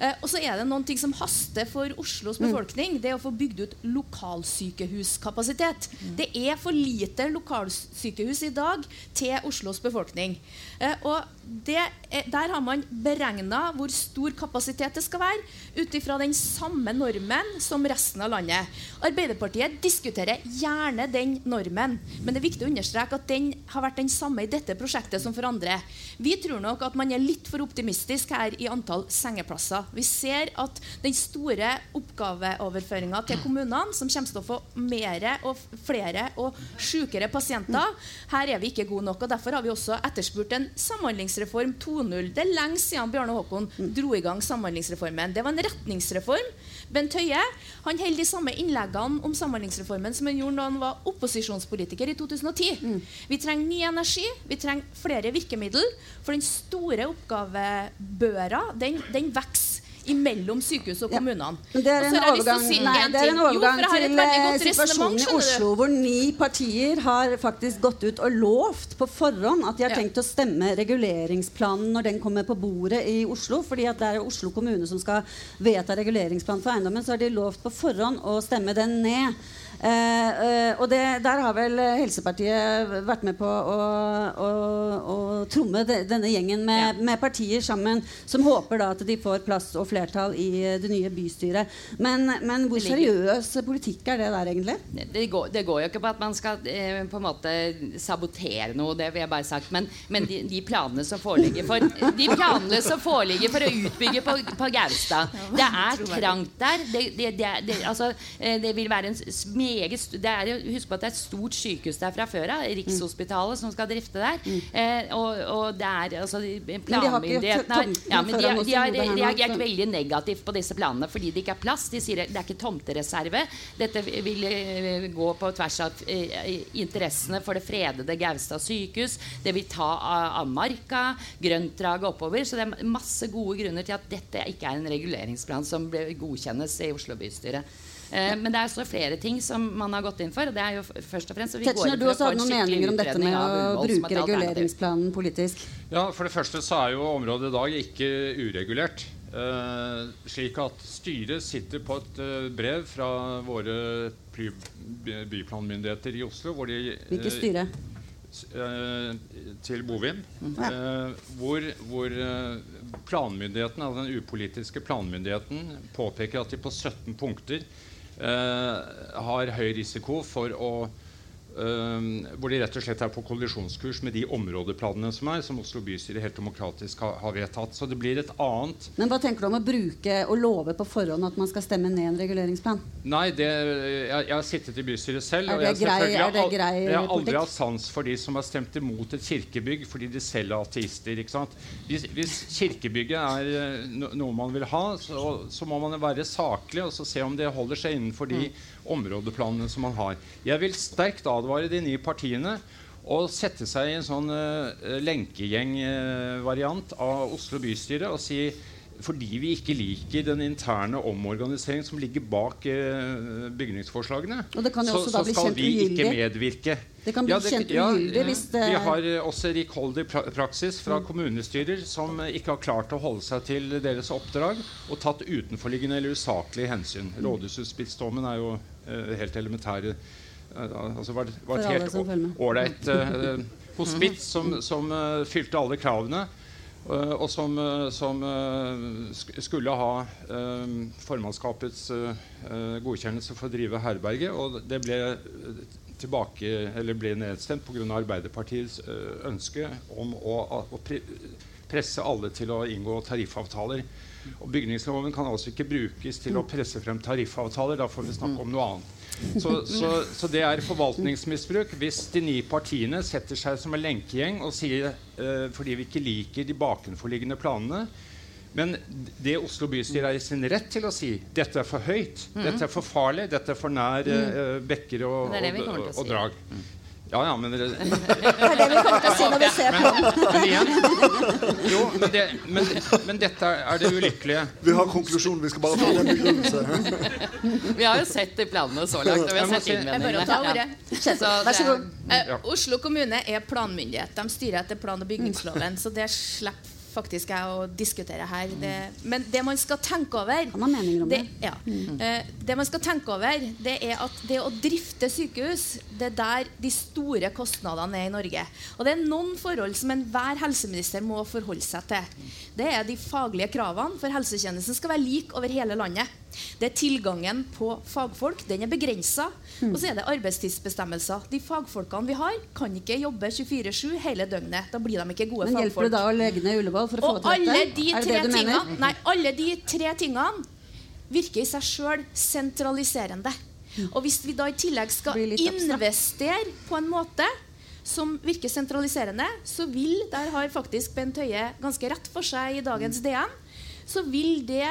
Eh, og så er det noen ting som haster for Oslos befolkning. Det er å få bygd ut lokalsykehuskapasitet. Det er for lite lokalsykehus i dag til Oslos befolkning. Eh, og det er, der har man beregna hvor stor kapasitet det skal være, ut ifra den samme normen som resten av landet. Arbeiderpartiet diskuterer gjerne den normen, men det er viktig å understreke at den har vært den samme i dette prosjektet som for andre. Vi tror nok at man er litt for optimistisk her i antall sengeplasser. Vi ser at den store oppgaveoverføringa til kommunene, som kommer til å få mer og flere og sykere pasienter, her er vi ikke gode nok. og Derfor har vi også etterspurt en samhandlingsreform 2.0. Det er lenge siden Bjarne Håkon dro i gang samhandlingsreformen. Det var en retningsreform. Bent Høie han holder de samme innleggene om samhandlingsreformen som han gjorde da han var opposisjonspolitiker i 2010. Vi trenger ny energi, vi trenger flere virkemidler. For den store oppgavebøra, den, den vokser imellom sykehus og kommunene. Ja. det er overgang, si nei, det er en. Jo, overgang et til eh, situasjonen i. Oslo, hvor ni partier har faktisk gått ut og lovt på forhånd at de har tenkt å stemme reguleringsplanen når den kommer på bordet i Oslo. fordi at det er Oslo kommune som skal vedta reguleringsplanen for eiendommen. Så har de lovt på forhånd å stemme den ned. Eh, eh, og det, der har vel Helsepartiet vært med på å, å, å tromme de, denne gjengen med, med partier sammen, som håper da at de får plass og flertall i eh, det nye bystyret. Men, men hvor seriøs politikk er det der, egentlig? Det går, det går jo ikke på at man skal eh, på en måte sabotere noe, det vil jeg bare sagt. Men, men de, de planene som foreligger for De planene som foreligger for å utbygge på, på Gaustad Det er trangt der. Det, det, altså, det vil være en meget det er, Husk på at det er et stort sykehus der fra før av. Rikshospitalet som skal drifte der. Eh, og, og det er altså Planmyndighetene har, ja, men de, de har reagert veldig negativt på disse planene fordi det ikke er plass. De sier det er ikke tomtereserve. Dette vil eh, gå på tvers av eh, interessene for det fredede Gaustad sykehus. Det vil ta av, av marka, grøntdraget oppover. Så det er masse gode grunner til at dette ikke er en reguleringsplan som godkjennes i Oslo bystyre. Eh, men det er også flere ting som man har gått inn for. og det er jo først og fremst så vi går Tetzschner, du også hadde noen meninger om dette med å bruke reguleringsplanen politisk. Ja, For det første så er jo området i dag ikke uregulert. Eh, slik at styret sitter på et eh, brev fra våre by, by, byplanmyndigheter i Oslo hvor de Hvilket eh, styre? eh, til Bovim. Ja. eh, hvor hvor eh, planmyndigheten, altså den upolitiske planmyndigheten påpeker at de på 17 punkter har høy risiko for å hvor de rett og slett er på kollisjonskurs med de områdeplanene som er, som Oslo bystyre helt demokratisk har, har, vedtatt. Så det blir et annet Men hva tenker du om å bruke og love på forhånd at man skal stemme ned en reguleringsplan? Nei, det, jeg, jeg, har sittet i bystyret selv. Er det og jeg, grei, er det grei jeg har aldri hatt sans for de som har stemt imot et kirkebygg fordi de selv er ateister. ikke sant? Hvis, hvis kirkebygget er eh, no, noe man vil ha, så, så, må man være saklig og så se om det holder seg innenfor de mm. Områdeplanene som man har. Jeg vil sterkt advare de nye partiene å sette seg i en sånn uh, lenkegjengvariant uh, av Oslo bystyre og si fordi vi ikke liker den interne omorganiseringen som ligger bak eh, bygningsforslagene, så, så, skal vi ikke medvirke. Det kan bli ja, det, kjent ugyldig ja, hvis det Vi har også rikholdig pra praksis fra mm. kommunestyrer som ikke har klart å holde seg til deres oppdrag og tatt utenforliggende eller usaklige hensyn. Mm. Rådhusutspillsdommen er jo helt elementær. Eh, altså var, var et helt ålreit uh, hospits som, som uh, fylte alle kravene. Uh, og som, som skulle ha formannskapets godkjennelse for å drive herberget. Og det ble tilbake, eller ble nedstemt pga. Arbeiderpartiets ønske om å, å presse alle til å inngå tariffavtaler. Og Bygningsloven kan altså ikke brukes til å presse frem tariffavtaler. Da får vi snakke om noe annet. Så, så, så, det er forvaltningsmisbruk hvis de ni partiene setter seg som en lenkegjeng og sier uh, fordi vi ikke liker de bakenforliggende planene men det Oslo bystyre er i sin rett til å si dette er for høyt, mm. dette er for farlig, dette er for nær uh, bekker og, og, og, og drag. Ja, ja, men dere Det er det vi kommer til å si når vi ser på men, men igjen Jo, men, det, men, men, dette er det ulykkelige. Vi har konklusjonen. Vi skal bare få en begrunnelse. Vi har jo sett de planene så langt, og vi har sett innvendingene. Vær så god. Eh, Oslo kommune er planmyndighet. De styrer etter plan- og bygningsloven, så det slipper faktisk er å diskutere her. Det, men det man skal tenke over det, ja, mm. uh, det man skal tenke over, det er at det å drifte sykehus, det er der de store kostnadene er i Norge. Og det er noen forhold som enhver helseminister må forholde seg til. Det er de faglige kravene, for helsetjenesten skal være lik over hele landet. Det er tilgangen på fagfolk. Den er begrensa. Mm. Og så er det arbeidstidsbestemmelser. De fagfolkene vi har, kan ikke jobbe 24-7 hele døgnet. Da blir de ikke gode Men fagfolk. Men hjelper det da å legge ned Ullevål for å og få til dette? De er det det du tingene, mener? Nei, alle de tre tingene virker i seg sjøl sentraliserende. Mm. Og hvis vi da i tillegg skal investere på en måte som virker sentraliserende, så vil Der har faktisk Bent Høie ganske rett for seg i dagens DN. Så vil det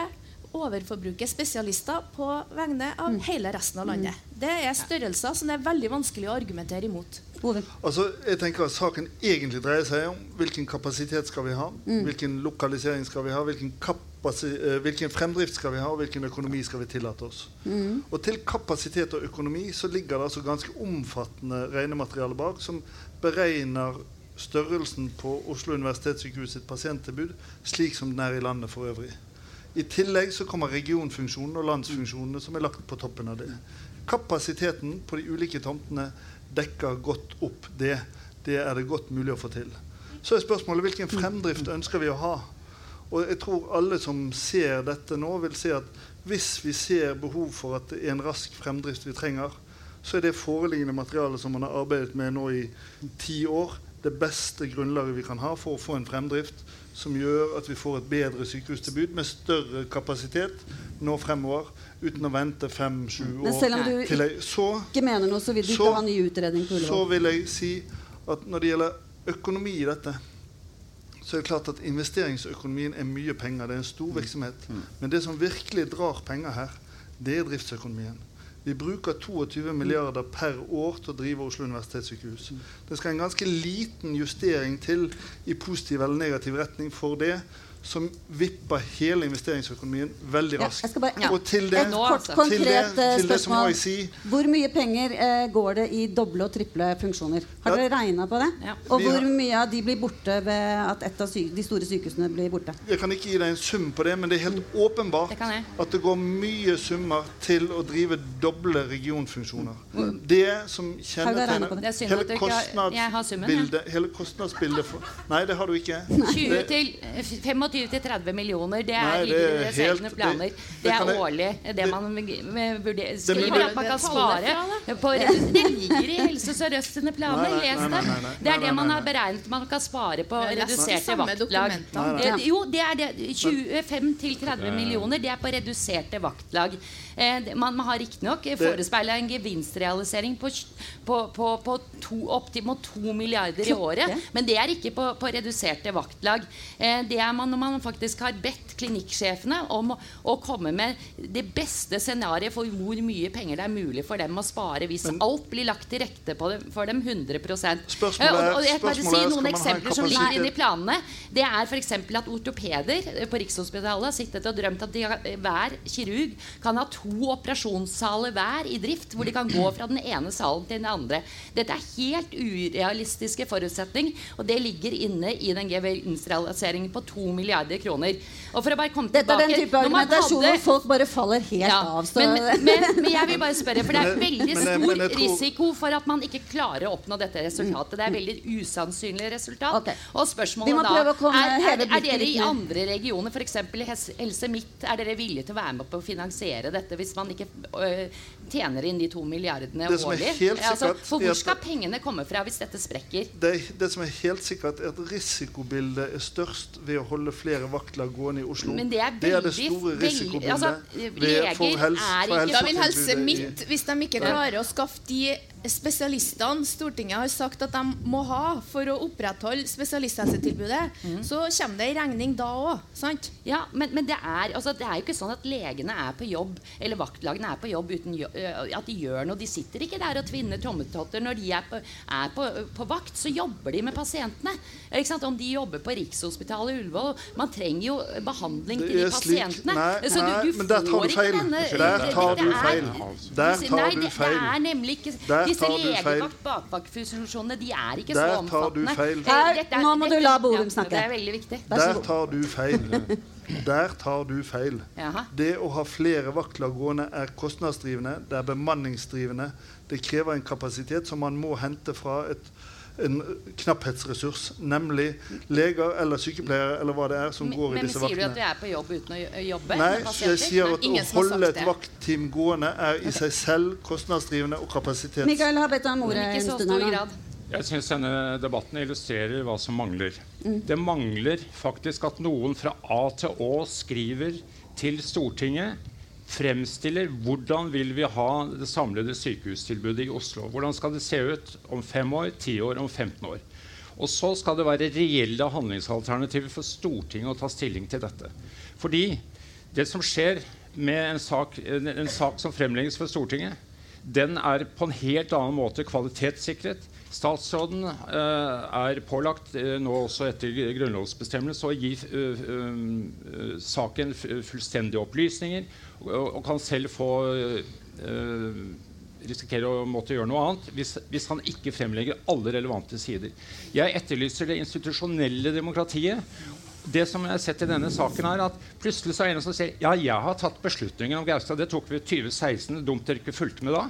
overforbruke spesialister på vegne av mm. hele resten av landet. Mm. Det er størrelser som det er veldig vanskelig å argumentere imot. Altså, jeg tenker at Saken egentlig dreier seg om hvilken kapasitet skal vi ha, mm. hvilken lokalisering skal vi ha, hvilken, uh, hvilken, fremdrift skal vi ha, og hvilken økonomi skal vi tillate oss. Mm. Og Til kapasitet og økonomi så ligger det altså ganske omfattende regnemateriale bak som beregner størrelsen på Oslo universitetssykehus sitt pasienttilbud slik som den er i landet for øvrig. I tillegg så kommer regionfunksjonen og landsfunksjonene som er lagt på toppen av det. Kapasiteten på de ulike tomtene dekker godt opp det. Det er det godt mulig å få til. Så er spørsmålet hvilken fremdrift ønsker vi å ha. Og jeg tror alle som ser dette nå, vil se at hvis vi ser behov for at det er en rask fremdrift vi trenger, så er det foreliggende materialet som man har arbeidet med nå i ti år, det beste grunnlaget vi kan ha for å få en fremdrift som gjør at vi får et bedre sykehustilbud med større kapasitet nå fremover, uten å vente fem-sju år. Men selv om du til jeg, så, ikke mener noe, så vil du så, ikke ha ny utredning på Ullevål? Så vil jeg si at når det gjelder økonomi i dette, så er det klart at investeringsøkonomien er mye penger. Det er en stor mm. virksomhet. Mm. Men det som virkelig drar penger her, det er driftsøkonomien. Vi bruker 22 milliarder per år til å drive Oslo universitetssykehus. Det skal en ganske liten justering til i positiv eller negativ retning for det som vipper hele investeringsøkonomien veldig raskt. Ja, bare, ja. Og til det, kort, konkret, til det, eh, til det så må jeg si Hvor mye penger eh, går det i doble og triple funksjoner? Har ja. dere regna på det? Og hvor mye av de blir borte ved at et av de store sykehusene blir borte? Jeg kan ikke gi deg en sum på det, men det er helt åpenbart det at det går mye summer til å drive doble regionfunksjoner. Mm. Det som kjennetegner hele kostnadsbildet, hele kostnadsbildet for, Nei, det har du ikke. 20 til 25 25 til 30 millioner. Det er Nei, det er helt- planer. det- Det, det er jeg- årlig. Det, det- man vurderer, det- skriver at man kan spare på Det ligger i Helse Sør-Øst sine planer. Les nei, Det er det man har beregnet man kan spare på reduserte vaktlag. Jo, det er det. 25 til 30 millioner, det er på reduserte vaktlag. Eh, man, man har riktignok forespeila en gevinstrealisering på, på, på, på to, opp til mot to milliarder i året. Men det er ikke på, på reduserte vaktlag. Eh, det er man når man faktisk har bedt klinikksjefene om å, komme med det beste scenarioet for hvor mye penger det er mulig for dem å spare hvis alt blir lagt til rette på dem, for dem 100 Spørsmålet er, og, og jeg bare si noen eksempler som ligger inne i planene. Det er f.eks. at ortopeder eh, på Rikshospitalet har sittet og drømt at de eh, hver kirurg kan ha to operasjonssaler hver i drift, hvor de kan gå fra den ene salen til den andre. Dette er helt urealistiske forutsetning, og det ligger inne i den gevinstrealiseringen på 2 milliarder kroner. Og for å bare komme Dette er den type når argumentasjon hadde- hvor folk bare faller helt ja, av. Så. men, men, men jeg vil bare spørre, for det er veldig men- stor men tror- risiko for at man ikke klarer å oppnå dette resultatet. Det er veldig usannsynlig resultat. Okay. Og spørsmålet da er, er, er dere i andre regioner, f.eks. Helse Midt, er dere villige til å være med på å finansiere dette hvis man ikke øh, tjener inn de to milliardene Det som er årlig? altså, for er hvor skal pengene komme fra hvis dette sprekker? Det, det som er helt sikkert, er at risikobildet er størst ved å holde flere vaktler gående i Oslo. Men det er det, veldig- store veldig- risikobildet. altså, ved- for helse- er for helse Da vil Helse Midt, hvis de ikke klarer å skaffe de spesialistene Stortinget har sagt at de må ha for å opprettholde spesialisthelsetilbudet, mm. så kommer det en regning da òg. Sant? Ja, men, men det, er, altså, det er jo ikke sånn at legene er på jobb eller vaktlagene er på jobb uten jo, at de gjør noe. De sitter ikke der og tvinner trommetotter. Når de er, på, er på, på vakt, så jobber de med pasientene. Ikke sant? Om de jobber på Rikshospitalet Ullevål Man trenger jo behandling til de pasientene. Nei, så du, du, du men der tar du feil. denne Der tar du er- feil. Der tar Nei, du det, er nemlig ikke Der Disse tar du legevakt bakvaktfunksjonene de er ikke Der så tar du omfattende. feil. Her, er- nå må du la Bodum snakke. Det er veldig viktig. Der tar du feil. Der tar du feil. Jaha. Det å ha flere vaktlag gående er kostnadsdrivende, det er bemanningsdrivende. Det krever en kapasitet som man må hente fra et, en knapphetsressurs, nemlig leger eller sykepleiere eller hva det er som Men, går i disse vaktene. men sier du at du er på jobb uten å jobbe? Nei, jeg sier at å holde et vaktteam gående er i seg selv kostnadsdrivende og kapasitets... Mikael har bedt om ordet en stund nå. Jeg syns denne debatten illustrerer hva som mangler. Det mangler faktisk at noen fra A til Å skriver til Stortinget fremstiller hvordan vil vi ha det samlede sykehustilbudet i Oslo. Hvordan skal det se ut om fem år, ti år, om 15 år? Og så skal det være reelle handlingsalternativer for Stortinget å ta stilling til dette. Fordi det som skjer med en sak, en, sak som fremlegges for Stortinget, den er på en helt annen måte kvalitetssikret. Statsråden eh, er pålagt eh, nå også etter grunnlovsbestemmelse å gi eh, saken fullstendige opplysninger og, kan selv få risikere å måtte gjøre noe annet hvis, hvis han ikke fremlegger alle relevante sider. Jeg etterlyser det institusjonelle demokratiet. Det som jeg har sett i denne saken er at Plutselig så er det en som sier ja, jeg har tatt beslutningen om Gaustad. Det tok vi i 2016. Dumt dere ikke fulgte med da.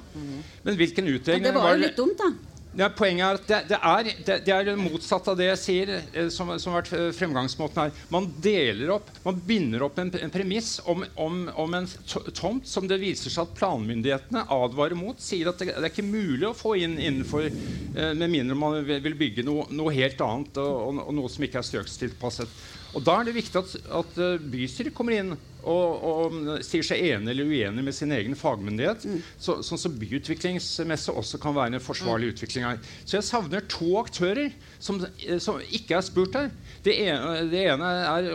Men hvilken Ja, utregning det var jo litt dumt, da. Ja, poenget er at det, det, er, det, det er det motsatte av det jeg sier, eh, som, som har vært eh, fremgangsmåten her. Man deler opp, man binder opp en, en premiss om, om, om en tomt som det viser seg at planmyndighetene advarer mot. Sier at det, er ikke mulig å få inn innenfor eh, Med mindre man vil bygge noe, noe helt annet og, og, og noe som ikke er strøkstilpasset. Og Da er det viktig at, at eh, bystyret kommer inn og, og sier seg enig eller uenig med sin egen fagmyndighet. Så, sånn som byutviklingsmesse også kan være en forsvarlig utvikling her. Så jeg savner to aktører som, eh, som ikke er spurt her. Det ene, det ene er,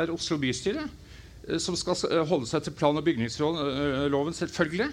er Oslo bystyre, eh, som skal holde seg til plan- og bygningsloven, selvfølgelig.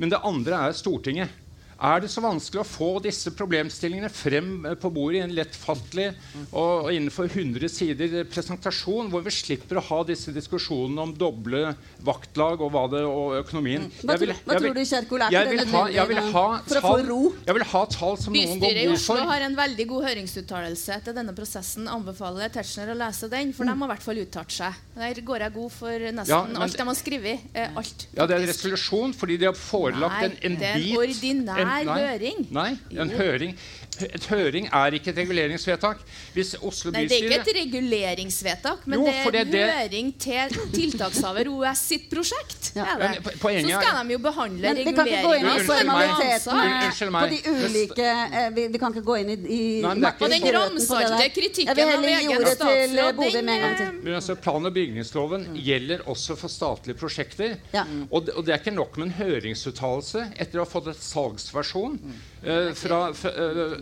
Men det andre er Stortinget. Er det så vanskelig å få disse problemstillingene frem eh, på bordet i en lettfattelig og innenfor 100 sider presentasjon, hvor vi slipper å ha disse diskusjonene om doble vaktlag og hva det og økonomien? Hva, vil- tror- hva vil- tror du, Kjerkol? Er jeg ikke vil ha- jeg vil ha for å få tall- ro? Jeg vil ha tall som noen går Bystyret i Oslo har en veldig god høringsuttalelse til denne prosessen. Anbefaler Tetzschner å lese den, for de har i hvert fall uttalt seg. Der går jeg god for nesten Ja, men- alt de har skrevet. Eh, alt. Ja, det er en resolusjon fordi de har forelagt Nei, en, en er en bit, ordinær en er høring. Nei, en høring et høring er ikke et reguleringsvedtak. Hvis Oslo Nei, det er ikke et reguleringsvedtak, men Jo, det er en det- høring til tiltakshaver OS sitt prosjekt. Ja. er det. Poenget Så skal de jo behandle reguleringen vi kan ikke gå inn i Unnskyld meg. på de ulike eh, vi, vi kan ikke gå inn i, i Nei, men det er ikke- Og den ramsalte kritikken av egen statsråd, den, altså, Plan- og bygningsloven gjelder også for statlige prosjekter. Ja. Og, det, og det er ikke nok med en høringsuttalelse etter å ha fått et salgsversjon uh, fra, fra, eh, hvor-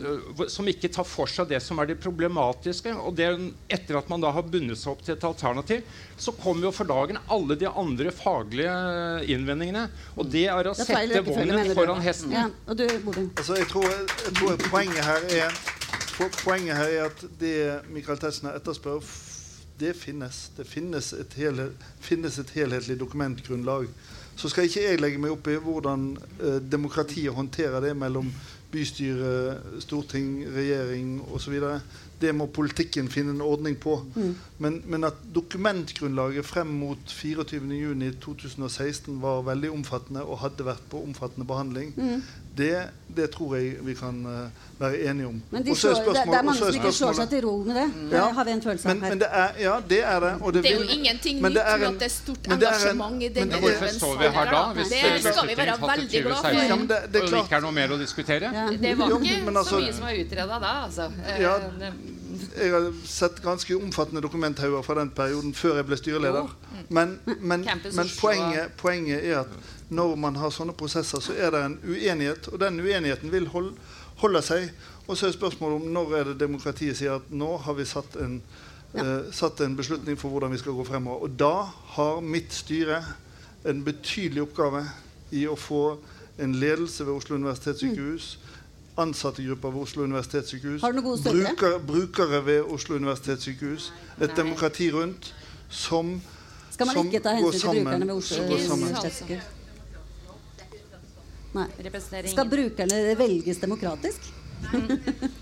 som ikke tar for seg det som er det problematiske. Og det, etter at man da har bundet seg opp til et alternativ, så kommer jo for dagen alle de andre faglige innvendingene. Og det er å Det er sette vognen foran hesten. Ja, og du. Altså, jeg, tror, jeg tror poenget her er Poenget her er at det Michael Tetzschner etterspør, det finnes. Det finnes et, hele, finnes et helhetlig dokumentgrunnlag. Så skal ikke jeg legge meg opp i hvordan eh, demokratiet håndterer det mellom bystyre, storting, regjering osv. Det må politikken finne en ordning på. Men, men at dokumentgrunnlaget frem mot 24.6.2016 var veldig omfattende og hadde vært på omfattende behandling, det, det tror jeg vi kan uh, være enige om. Men de er slår, det, det er mange er som ikke slår seg til ro med det. Det Ja. har vi en følelse av men, her. men det er, ja, det er det. Og det, Det er jo vil- ingenting nytt er med at det er stort men det er en- engasjement i men denne det Hvorfor står vi her da? Hvis Det skal vi være veldig glad for. Ja, det- det er og det ikke er noe mer å diskutere? Ja. Det var Jo, ikke men så altså- mye som var utreda da, altså. Eh, Ja. Jeg har sett ganske omfattende dokumenthauger fra den perioden før jeg ble styreleder. Men, men, men poenget, poenget er at når man har sånne prosesser, så er det en uenighet. Og den uenigheten vil hold, holde seg. Og så er spørsmålet om når er det demokratiet sier at nå har vi satt en, eh, satt en beslutning for hvordan vi skal gå fremover. Og da har mitt styre en betydelig oppgave i å få en ledelse ved Oslo universitetssykehus, ansattegrupper ved Oslo universitetssykehus, bruker, brukere ved Oslo universitetssykehus, et demokrati rundt som Skal man som ikke ta går hensyn til brukerne ved Oslo som går sammen. universitetssykehus? Nei. Skal brukerne velges demokratisk?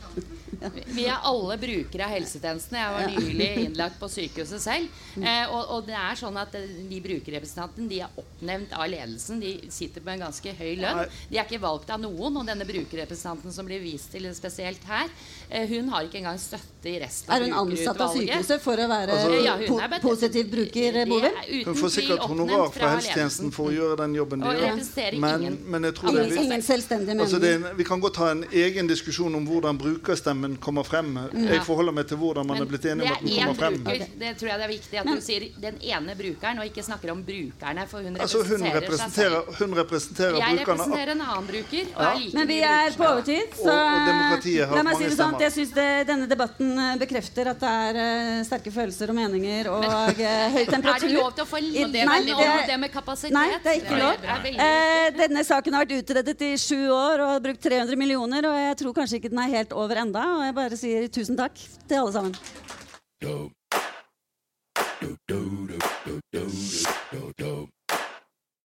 Vi er alle brukere av helsetjenestene. Jeg var nylig innlagt på sykehuset selv. Eh, og, og det er sånn at eh, De brukerrepresentantene de er oppnevnt av ledelsen. De sitter på en ganske høy lønn. De er ikke valgt av noen. Og denne brukerrepresentanten som blir vist til spesielt her, eh, hun har ikke engang støtte i resten av brukerutvalget. Er hun ansatt av sykehuset for å være Altså- Ja, hun po er positiv bruker, er uten Hun får sikkert honorar fra helsetjenesten for å gjøre den jobben de gjør. Men, men jeg tror det er Altså det er en, vi kan godt ha en egen diskusjon om hvordan brukerstemmen kommer frem. Jeg forholder meg til hvordan man Men er blitt enig om at den det er kommer frem. bruker. Det tror jeg det er viktig at Men- du sier den ene brukeren, og ikke snakker om brukerne. For hun Altså hun representerer, representerer, hun representerer Jeg brukerne. representerer en annen bruker. Og er like Men vi er på overtid, så Og- og la meg si det sånn jeg syns denne debatten eh, bekrefter at det er uh, sterke følelser og meninger og uh, høy temperatur. Er det lov til å få litt Nei, om det- det med kapasitet? Nei, det er ikke lov. er Eh, denne saken har vært utredet i sju år og har brukt 300 millioner, og jeg tror kanskje ikke den er helt over enda og jeg bare sier tusen takk til alle sammen. Dope. Dope, dope, dope, dope, dope, dope.